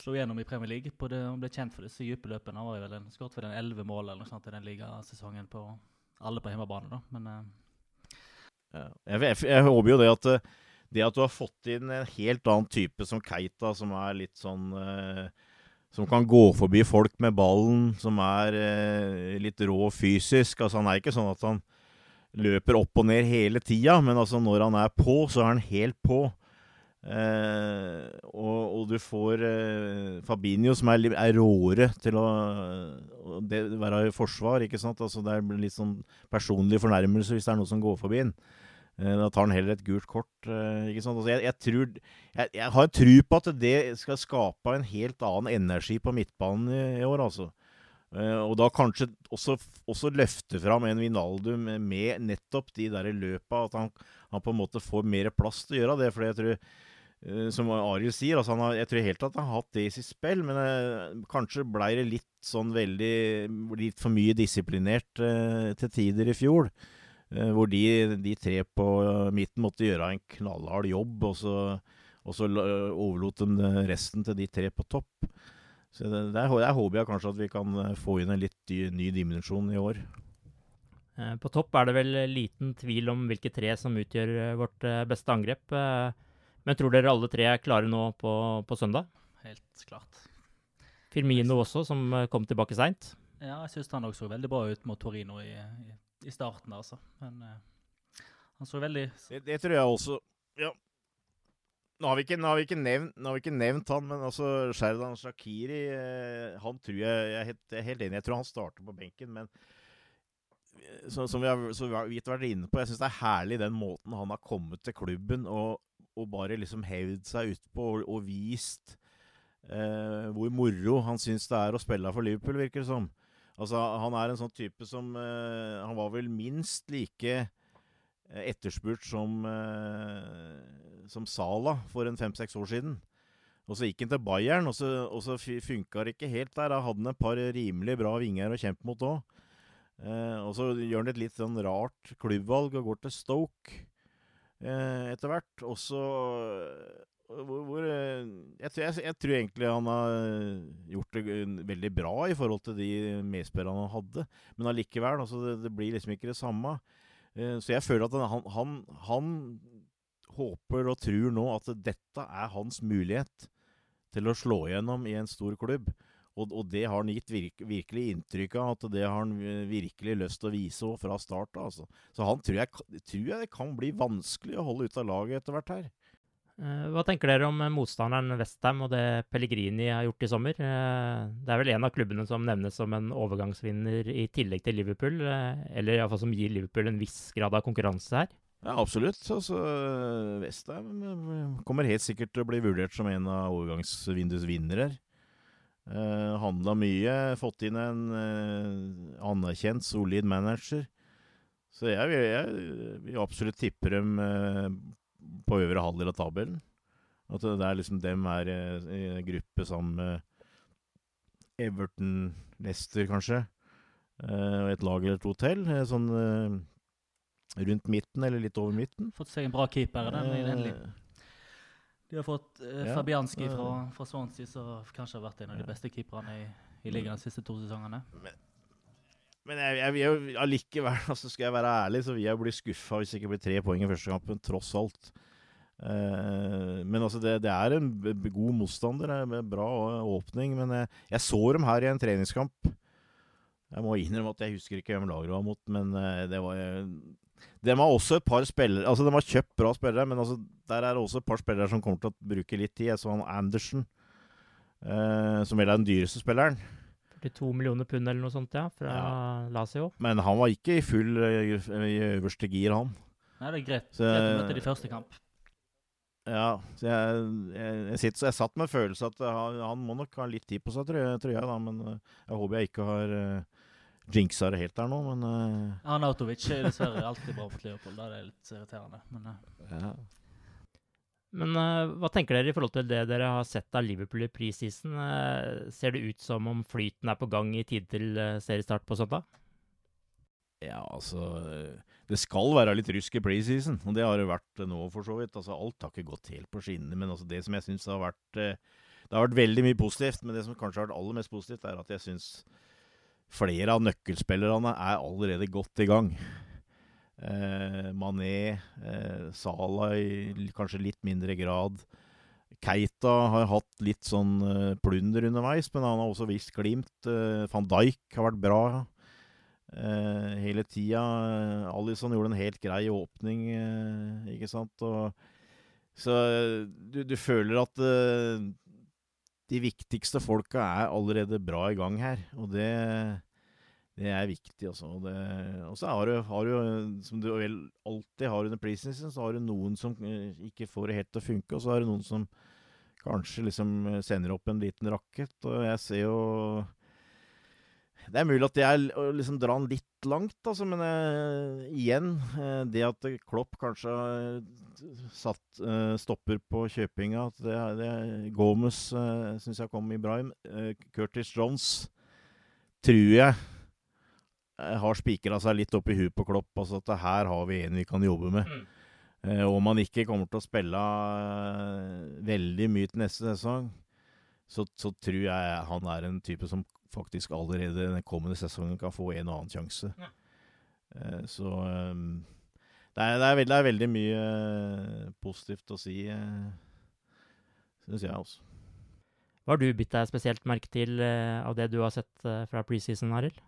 slo gjennom i Premier League. På det, han ble kjent for disse dype løpene. Han var vel en, skåret for den elleve mål eller noe sånt i den ligasesongen på alle på hjemmebane, da. Men uh, ja, jeg, jeg, jeg, håper jo det at det at du har fått inn en helt annen type som Keita, som er litt sånn uh, som kan gå forbi folk med ballen, som er eh, litt rå fysisk. Altså Han er ikke sånn at han løper opp og ned hele tida, men altså når han er på, så er han helt på. Eh, og, og, du får eh, Fabinho, som er, er råere til å, det, være i forsvar. ikke sant? Altså Det blir litt sånn personlig fornærmelse hvis det er noe som går forbi den. Eh, da tar han heller et gult kort. Eh, ikke sant? Altså jeg, jeg, tror, jeg, jeg har tro på at det skal skape en helt annen energi på midtbanen i, i år, altså. Uh, og da kanskje også, også løfte fram en Vinaldum med nettopp de der løpa. At han, han, på en måte får mer plass til å gjøre det. For jeg tror, som Arild sier, altså har, jeg tror helt at han har hatt det i sitt spill. Men kanskje blei det litt sånn veldig Litt for mye disiplinert til tider i fjor. Hvor de, de, tre på midten måtte gjøre en knallhard jobb, og så, og så overlot de resten til de tre på topp. Så det, der, der, håper jeg kanskje at vi kan eh, få inn en litt ny dimensjon i år. Eh, på topp er det vel liten tvil om hvilke tre som utgjør eh, vårt beste angrep. Men tror dere alle tre er klare nå på, på søndag? Helt klart. Firmino også, som kom tilbake seint? Ja, jeg syns han også så veldig bra ut mot Torino i, i, i starten, altså. Men uh, han så veldig det, det, tror jeg også. Ja, nå har, ikke, nå, har ikke nevnt, har vi ikke, nevnt, han, men altså Sherdan Shakiri eh, Han tror jeg, jeg er, helt, jeg er helt enig. Jeg tror han starter på benken, men eh, så, som vi har så vidt vært inne på, jeg syns det er herlig den måten han har kommet til klubben og, og bare liksom hevd seg utpå og, og vist eh, hvor moro han syns det er å spille for Liverpool, virker det som. Altså, han er en sånn type som uh, Han var vel minst like Eh, etterspurt som, uh, som Sala for en fem-seks år siden. Og så gikk han til Bayern, og så, og så funka det ikke helt der. Da hadde han et par rimelig bra vinger å kjempe mot òg. Uh, og så gjør han et litt sånn rart klubbvalg og går til Stoke uh, etter hvert. Og så hvor, hvor eh, jeg, jeg, jeg, tror egentlig han har gjort det veldig bra i forhold til de medspillerne han hadde. Men allikevel, altså det, det, blir liksom ikke det samme. Eh, så jeg føler at han, han, han, håper og tror nå at dette er hans mulighet til å slå igjennom i en stor klubb. Og, og det har han gitt virke, virkelig inntrykk av, at det har han virkelig lyst til å vise fra start av. Altså. Så han tror jeg, tror jeg det kan bli vanskelig å holde ut av laget etter hvert her. Eh, hva tenker dere om motstanderen Westham og det Pellegrini har gjort i sommer? Eh, det er vel en av klubbene som nevnes som en overgangsvinner i tillegg til Liverpool, eh, eller iallfall som gir Liverpool en viss grad av konkurranse her? Ja, absolutt. Altså, Westham kommer helt sikkert til å bli vurdert som en av overgangsvinduets vinnere. Uh, Handla mye, fått inn en anerkjent, solid manager. Så jeg, jeg, absolutt tippe dem på øvre halvdel av tabellen. At det er liksom dem er i en gruppe sammen med Everton, Leicester kanskje, eh, og et lag eller to til. Eh, sånn eh, rundt midten, eller litt over midten. Fått seg en bra keeper. Den, de har fått ja, Fabianski fra, fra Swansea, som kanskje har vært en av de beste keeperne i, i ligaen de siste to sesongene. Men, men jeg, jeg, jeg, allikevel, altså skal jeg være ærlig, så vil jeg bli skuffa hvis det ikke blir tre poeng i første kampen, tross alt. Uh, men altså, det, det, er en god motstander med bra åpning. Men jeg, jeg, så dem her i en treningskamp. Jeg må innrømme at jeg husker ikke hvem laget var mot, men det var De har også et par spillere Altså, de har kjøpt bra spillere, men altså, der er det også et par spillere som kommer til å bruke litt tid. Jeg så han Andersen, uh, som vel er den dyreste spilleren. 42 millioner pund eller noe sånt, ja, fra ja. Lazio. Men han var ikke i full i, i øverste gir, han. Nei, det er greit. Så, greit å møte de første kamp. Ja, så jeg, jeg, jeg, sitter, jeg satt med følelse at han, han, må nok ha litt tid på seg, tror jeg, tror jeg da. Men uh, jeg håper jeg ikke har uh, jinxa det helt der nå, men uh, Arnautovic er dessverre alltid bra mot Leopold. Da er det litt irriterende. Men, uh. ja. Men uh, hva tenker dere i forhold til det dere har sett av Liverpool i preseason? Uh, ser det ut som om flyten er på gang i tide til uh, seriestart på søndag? Ja, altså Det skal være litt rusk i preseason, og det har det vært nå, for så vidt. Altså, alt har ikke gått helt på skinnene, men altså, det som jeg syns har vært Det har vært veldig mye positivt, men det som kanskje har vært aller mest positivt, er at jeg syns flere av nøkkelspillerne er allerede godt i gang. Eh, Mané, eh, Salah i kanskje litt mindre grad. Keita har hatt litt sånn eh, plunder underveis, men han har også vist glimt. Eh, Van Dijk har vært bra uh, hele tida. Alison gjorde en helt grei åpning, ikke sant. Og, så du, du, føler at de viktigste folka er allerede bra i gang her. Og det det er viktig, altså. Og så har du, har du, som du vel alltid har under preseason, så har du noen som eh, ikke får det helt til å funke, og så har du noen som kanskje liksom eh, sender opp en liten rakett. Og jeg ser jo Det er mulig at jeg liksom drar den litt langt, altså, men uh, igjen uh, Det at Klopp kanskje satt stopper på kjøpinga at det, det, Gomez syns jeg kom i bra. Curtis Jones tror jeg Eh, har spikra seg litt opp i huet på Klopp. Altså at her har vi en vi kan jobbe med. Mm. Eh, om han ikke kommer til å spille uh, veldig mye til neste sesong, så, så, tror jeg han er en type som faktisk allerede den kommende sesongen kan få en og annen sjanse. Ja. Så um, det, er, det, er veldig, det, er, veldig, mye positivt å si, uh, syns jeg også. Hva har du bitt deg spesielt merke til av det du har sett fra preseason, Arild?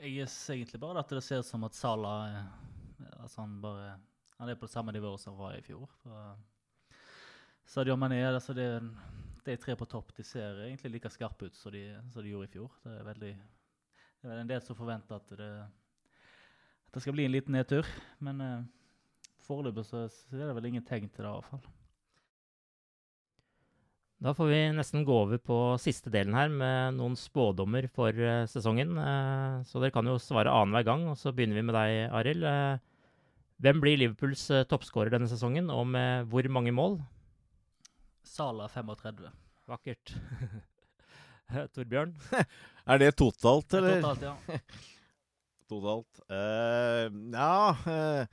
Jeg er egentlig bare at det ser ut som at Sala altså han, bare, han er på det samme nivået som han var i fjor. Sadio Mané, altså det, de tre på topp de ser egentlig like skarpe ut som de, som de, gjorde i fjor. Det er veldig det er en del som forventer at det, at det skal bli en liten nedtur. Men uh, foreløpig så er det vel ingen tegn til det, i hvert fall. Da får vi nesten gå over på siste delen her med noen spådommer for uh, sesongen. Uh, så dere kan jo svare annenhver gang, og så begynner vi med deg, Arild. Uh, hvem blir Liverpools uh, toppskårer denne sesongen, og med hvor mange mål? Sala 35. Vakkert. Torbjørn? er det totalt, eller? Totalt, ja. totalt. ja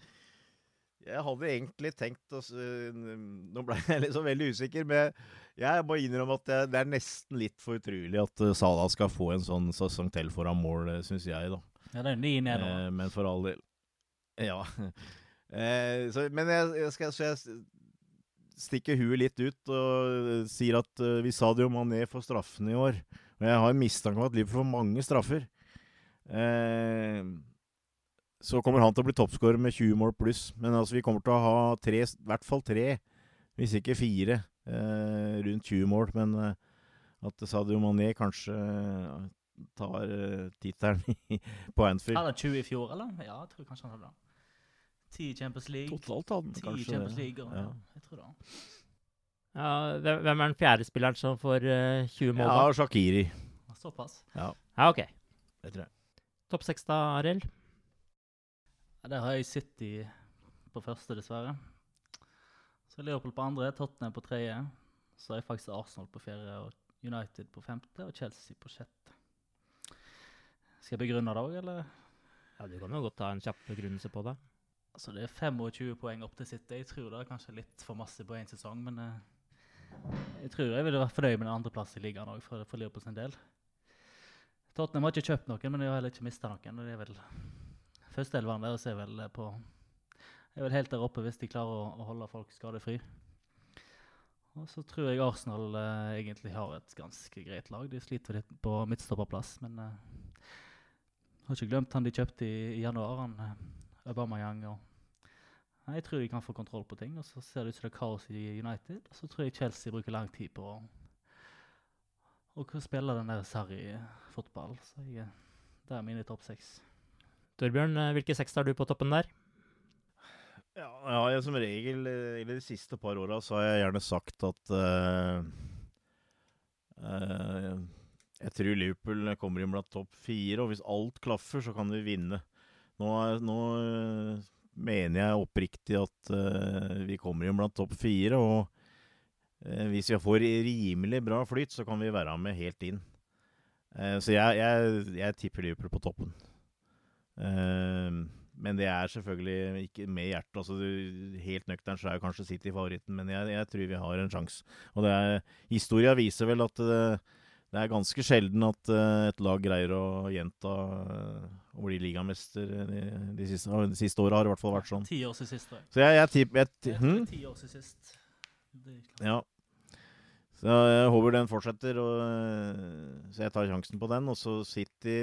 jeg hadde egentlig tenkt å Nå ble jeg liksom veldig usikker, men jeg må innrømme at det, det er nesten litt for utrolig at uh, Salah skal få en sånn sesong til foran mål, eh, syns jeg, da. Ja, det er ni ned nå. Eh, men for all del Ja. eh, så, men jeg, jeg, skal, så jeg stikker huet litt ut og sier at uh, vi sa det jo Mané for straffene i år. Og jeg har en mistanke om at Liverpool får mange straffer. Eh, så kommer han til å bli toppskårer med 20 mål pluss. Men altså, vi kommer til å ha tre, i hvert fall tre, hvis ikke fire, eh, rundt 20 mål. Men eh, at Sadio Mané kanskje eh, tar tittelen på Anfield. Hadde han 20 i fjor, eller? Ja, jeg tror kanskje han hadde det. 10 Champions League. Totalt hadde han kanskje Champions League, og, ja. jeg tror det. Ja, hvem er den fjerde spilleren som får uh, 20 mål? Ja, Shakiri. Såpass? Ja. ja, ok. Det tror jeg. Topp seks, da, Arild? Ja, der har jeg City på første, dessverre. Så Liverpool på andre, Tottenham på tredje. Så er faktisk Arsenal på fjerde, og United på femte og Chelsea på sjette. Skal jeg begrunne det òg, eller? Ja, Du kan jo godt ta en kjapp begrunnelse på det. Altså, Det er 25 poeng opp til City. Jeg tror det er kanskje litt for masse på én sesong, men uh, jeg tror jeg ville vært fornøyd med en andreplass i ligaen òg, for, for Liverpool sin del. Tottenham har ikke kjøpt noen, men de har heller ikke mista noen. og det er vel Førsteelveren deres er vel på er vel helt der oppe hvis de klarer å, å holde folk skadefri. Og så tror jeg Arsenal eh, egentlig har et ganske greit lag. De sliter litt på midtstopperplass, men eh, har ikke glemt han de kjøpte i, i januar, han eh, Aubameyang. og Jeg tror de kan få kontroll på ting. Og så ser det ut som det er kaos i United. Og så tror jeg Chelsea bruker lang tid på å, å spille den der Sarri-fotball. Så jeg, det er mine topp seks. Torbjørn, eh, hvilke seks har du på toppen der? Ja, ja jeg, som regel i de siste par åra så har jeg gjerne sagt at uh, uh, Jeg tror Liverpool kommer inn blant topp fire, og hvis alt klaffer, så kan vi vinne. Nå, nå uh, mener jeg oppriktig at vi kommer inn blant topp fire, og hvis vi får rimelig bra flyt, så kan vi være med helt inn. så jeg, jeg, jeg tipper Liverpool på toppen. Uh, men det er selvfølgelig ikke med hjertet. Altså, helt nøkternt så er kanskje City favoritten, men jeg, jeg tror vi har en sjanse. Og det er, historia viser vel at det, eh, det er ganske sjelden at uh, et lag greier å gjenta uh, å bli ligamester. De, de siste, de siste åra har det i hvert fall vært sånn. Ti år sist, Så jeg, jeg jeg, hm? Ti år jeg, sist. Ja. Så jeg håper den fortsetter, og, eh, så jeg tar sjansen på den. Og så City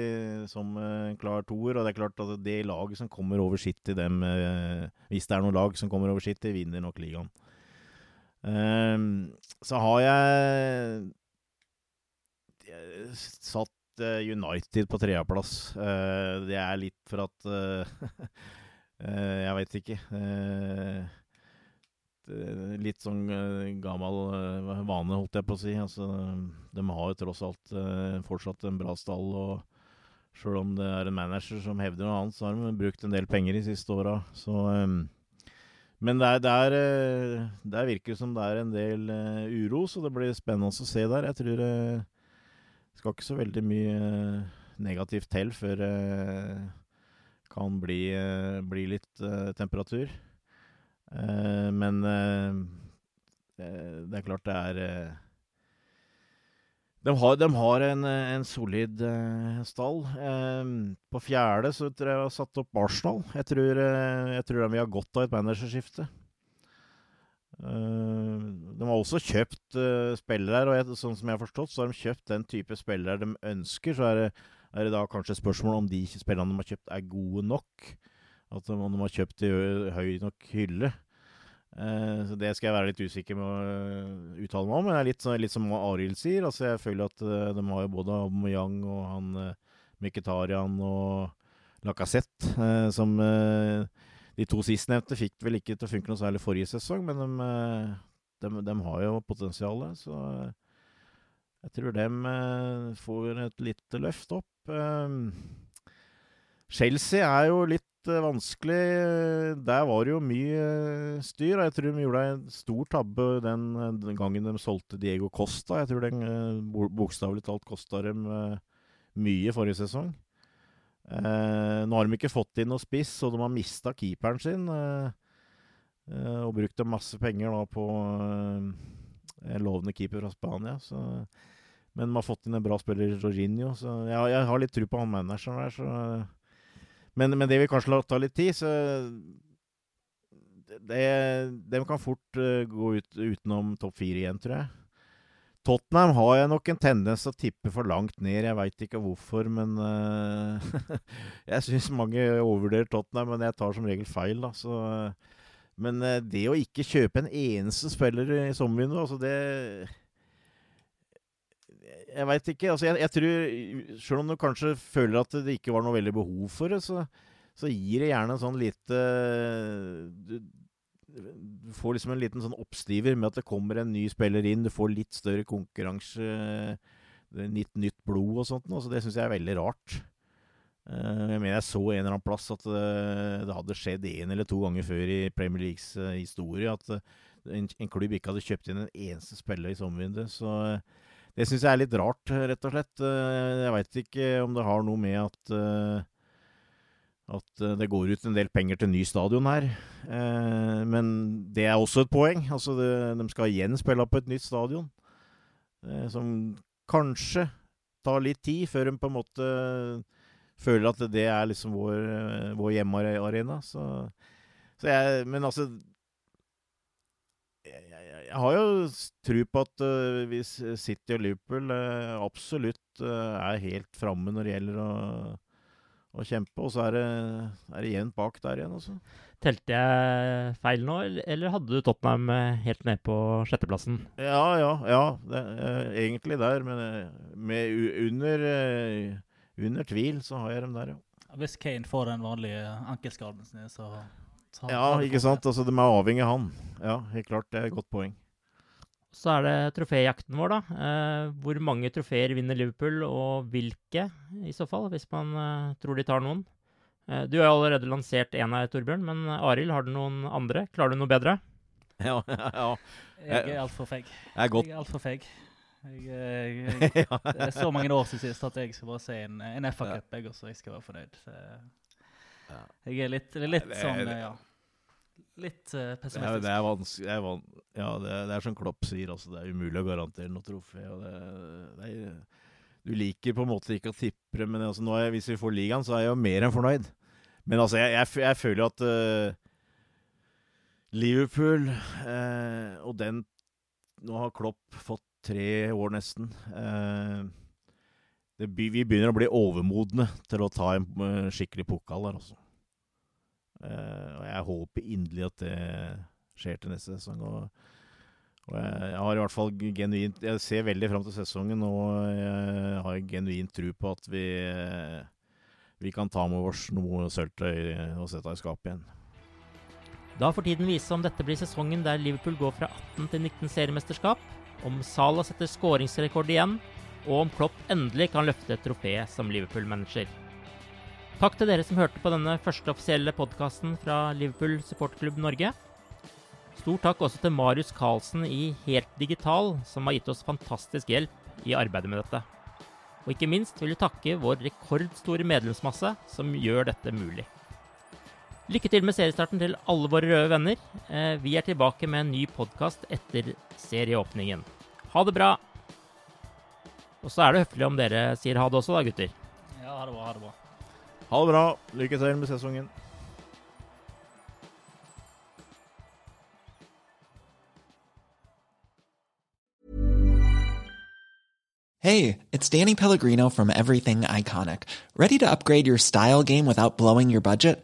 som uh, klar toer. Og det er klart at det laget som kommer over City, dem, uh, hvis det er noe lag som kommer over City, vinner nok ligaen. Så har jeg satt United på tredjeplass. det er litt for at Jeg veit ikke. Litt sånn gammel vane, holdt jeg på å si. Altså, de har jo tross alt fortsatt en bra stall. og Sjøl om det er en manager som hevder noe annet, så har de brukt en del penger de siste åra. Men det, er, det, er, det virker som det er en del uro, så det blir spennende å se der. Jeg tror det skal ikke så veldig mye negativt til før det kan bli, bli litt temperatur. Men det er klart det er de har, de har en, en, solid uh, stall. Uh, på fjerde så tror jeg jeg har satt opp Arsenal. Jeg tror, uh, jeg tror de vil ha godt av et managerskifte. de har også kjøpt spillere, og jeg, sånn som jeg har forstått, så har de kjøpt den type spillere de ønsker. Så er det, er det da kanskje spørsmål om de spillerne de har kjøpt, er gode nok. At de har kjøpt i høy nok hylle. Uh, så Det skal jeg være litt usikker med å uttale meg om. Men det er litt, litt som Arild sier. altså Jeg føler at uh, de har jo både Aubameyang og han Mkhitaryan og Lacassette, som De to sistnevnte fikk vel ikke til å funke noe særlig forrige sesong, men de, de, de har jo potensialet. Så jeg tror de får et lite løft opp. Chelsea er jo litt vanskelig. Der var det jo mye styr. Jeg tror de gjorde en stor tabbe den, gangen de solgte Diego Costa. Jeg tror den bokstavelig talt kosta dem mye forrige sesong. Eh, nå har de ikke fått inn noe spiss, og de har mista keeperen sin. Eh, og brukte masse penger da på eh, en lovende keeper fra Spania. Så, men de har fått inn en bra spiller, Jorginho. Så jeg, jeg har litt tro på han manageren der. så men, men, det vil kanskje ta litt tid, så det, De kan fort uh, gå ut utenom topp fire igjen, tror jeg. Tottenham har jeg nok en tendens til å tippe for langt ned. Jeg veit ikke hvorfor, men uh, Jeg syns mange overvurderer Tottenham, men jeg tar som regel feil, da. Så, uh, men det å ikke kjøpe en eneste spiller i sommervinduet, altså det jeg veit ikke. Altså, jeg, jeg, tror Selv om du kanskje føler at det ikke var noe veldig behov for det, så, så gir det gjerne en sånn lite du, du, får liksom en liten sånn oppstiver med at det kommer en ny spiller inn. Du får litt større konkurranse, litt nytt blod og sånt. Så det syns jeg er veldig rart. Eh, jeg mener jeg så en eller annen plass at eh, det hadde skjedd én eller to ganger før i Premier Leagues eh, historie at en, klubb ikke hadde kjøpt inn en eneste spiller i sommervinduet. Så det syns jeg er litt rart, rett og slett. Eh, jeg veit ikke om det har noe med at eh, at eh, det går ut en del penger til ny stadion her. men det er også et poeng. Altså, det, de skal igjen spille på et nytt stadion. som kanskje tar litt tid før de på en måte føler at det er liksom vår, vår hjemmearena. Så, så jeg Men altså jeg har jo tro på at uh, hvis City og Liverpool uh, absolutt uh, er helt framme når det gjelder å, å kjempe, og så er det, er det jevnt bak der igjen. Også. Altså. Telte jeg feil nå, eller hadde du Tottenham helt ned på sjetteplassen? Ja, ja. ja det, egentlig der, men med under, under tvil så har jeg dem der, ja. Hvis Kane får den vanlige ankelskaden sin, så ja, ikke sant. Altså, De er avhengig av han. Ja, helt klart. Det er et godt poeng. Så er det troféjakten vår, da. Eh, hvor mange trofeer vinner Liverpool, og hvilke, i så fall, hvis man eh, tror de tar noen? Eh, du har allerede lansert én av Torbjørn, men eh, Arild, har du noen andre? Klarer du noe bedre? Ja, ja. Jeg er altfor feig. Jeg er godt. Jeg er altfor feig. Jeg, eh, jeg, jeg, det er så mange år siden sist at jeg skal bare se en, en FA-cup, jeg også. Jeg skal være fornøyd. Jeg er litt, litt sånn, ja litt uh, pessimistisk. Det er, vanskelig det er van Ja, det er, det er, som Klopp sier, altså, det er umulig å garantere noe trofé. er, Du liker på en måte ikke å tippe det, men altså, er, hvis vi får ligaen, så er jeg jo mer enn fornøyd. Men altså, jeg, jeg, jeg føler at uh, Liverpool uh, og den nå har Klopp fått tre år nesten. Eh, det, vi begynner å bli overmodne til å ta en uh, skikkelig pokal der, altså. Uh, og jeg håper inderlig at det skjer til neste sesong. Og, og jeg, jeg, har i hvert fall genuint Jeg ser veldig fram til sesongen, og jeg har genuint tro på at vi, vi kan ta med oss noe sølvtøy og sette i skapet igjen. Da får tiden vise om dette blir sesongen der Liverpool går fra 18 til 19 seriemesterskap, om Salah setter skåringsrekord igjen, og om Klopp endelig kan løfte et trofé som Liverpool-manager. Takk til dere som hørte på denne første offisielle podkasten fra Liverpool supportklubb Norge. Stor takk også til Marius Carlsen i Helt Digital, som har gitt oss fantastisk hjelp i arbeidet med dette. Og ikke minst vil vi takke vår rekordstore medlemsmasse, som gjør dette mulig. Lykke til med seriestarten til alle våre røde venner. Eh, vi er tilbake med en ny podkast etter serieåpningen. Ha det bra! Og så er det høflig om dere sier ha det også, da, gutter. Ja, ha det bra. Ha det bra. Ha det bra. Lykke til med sesongen. Hey, it's Danny Pellegrino from Everything Iconic. Ready to upgrade your style game without blowing your budget?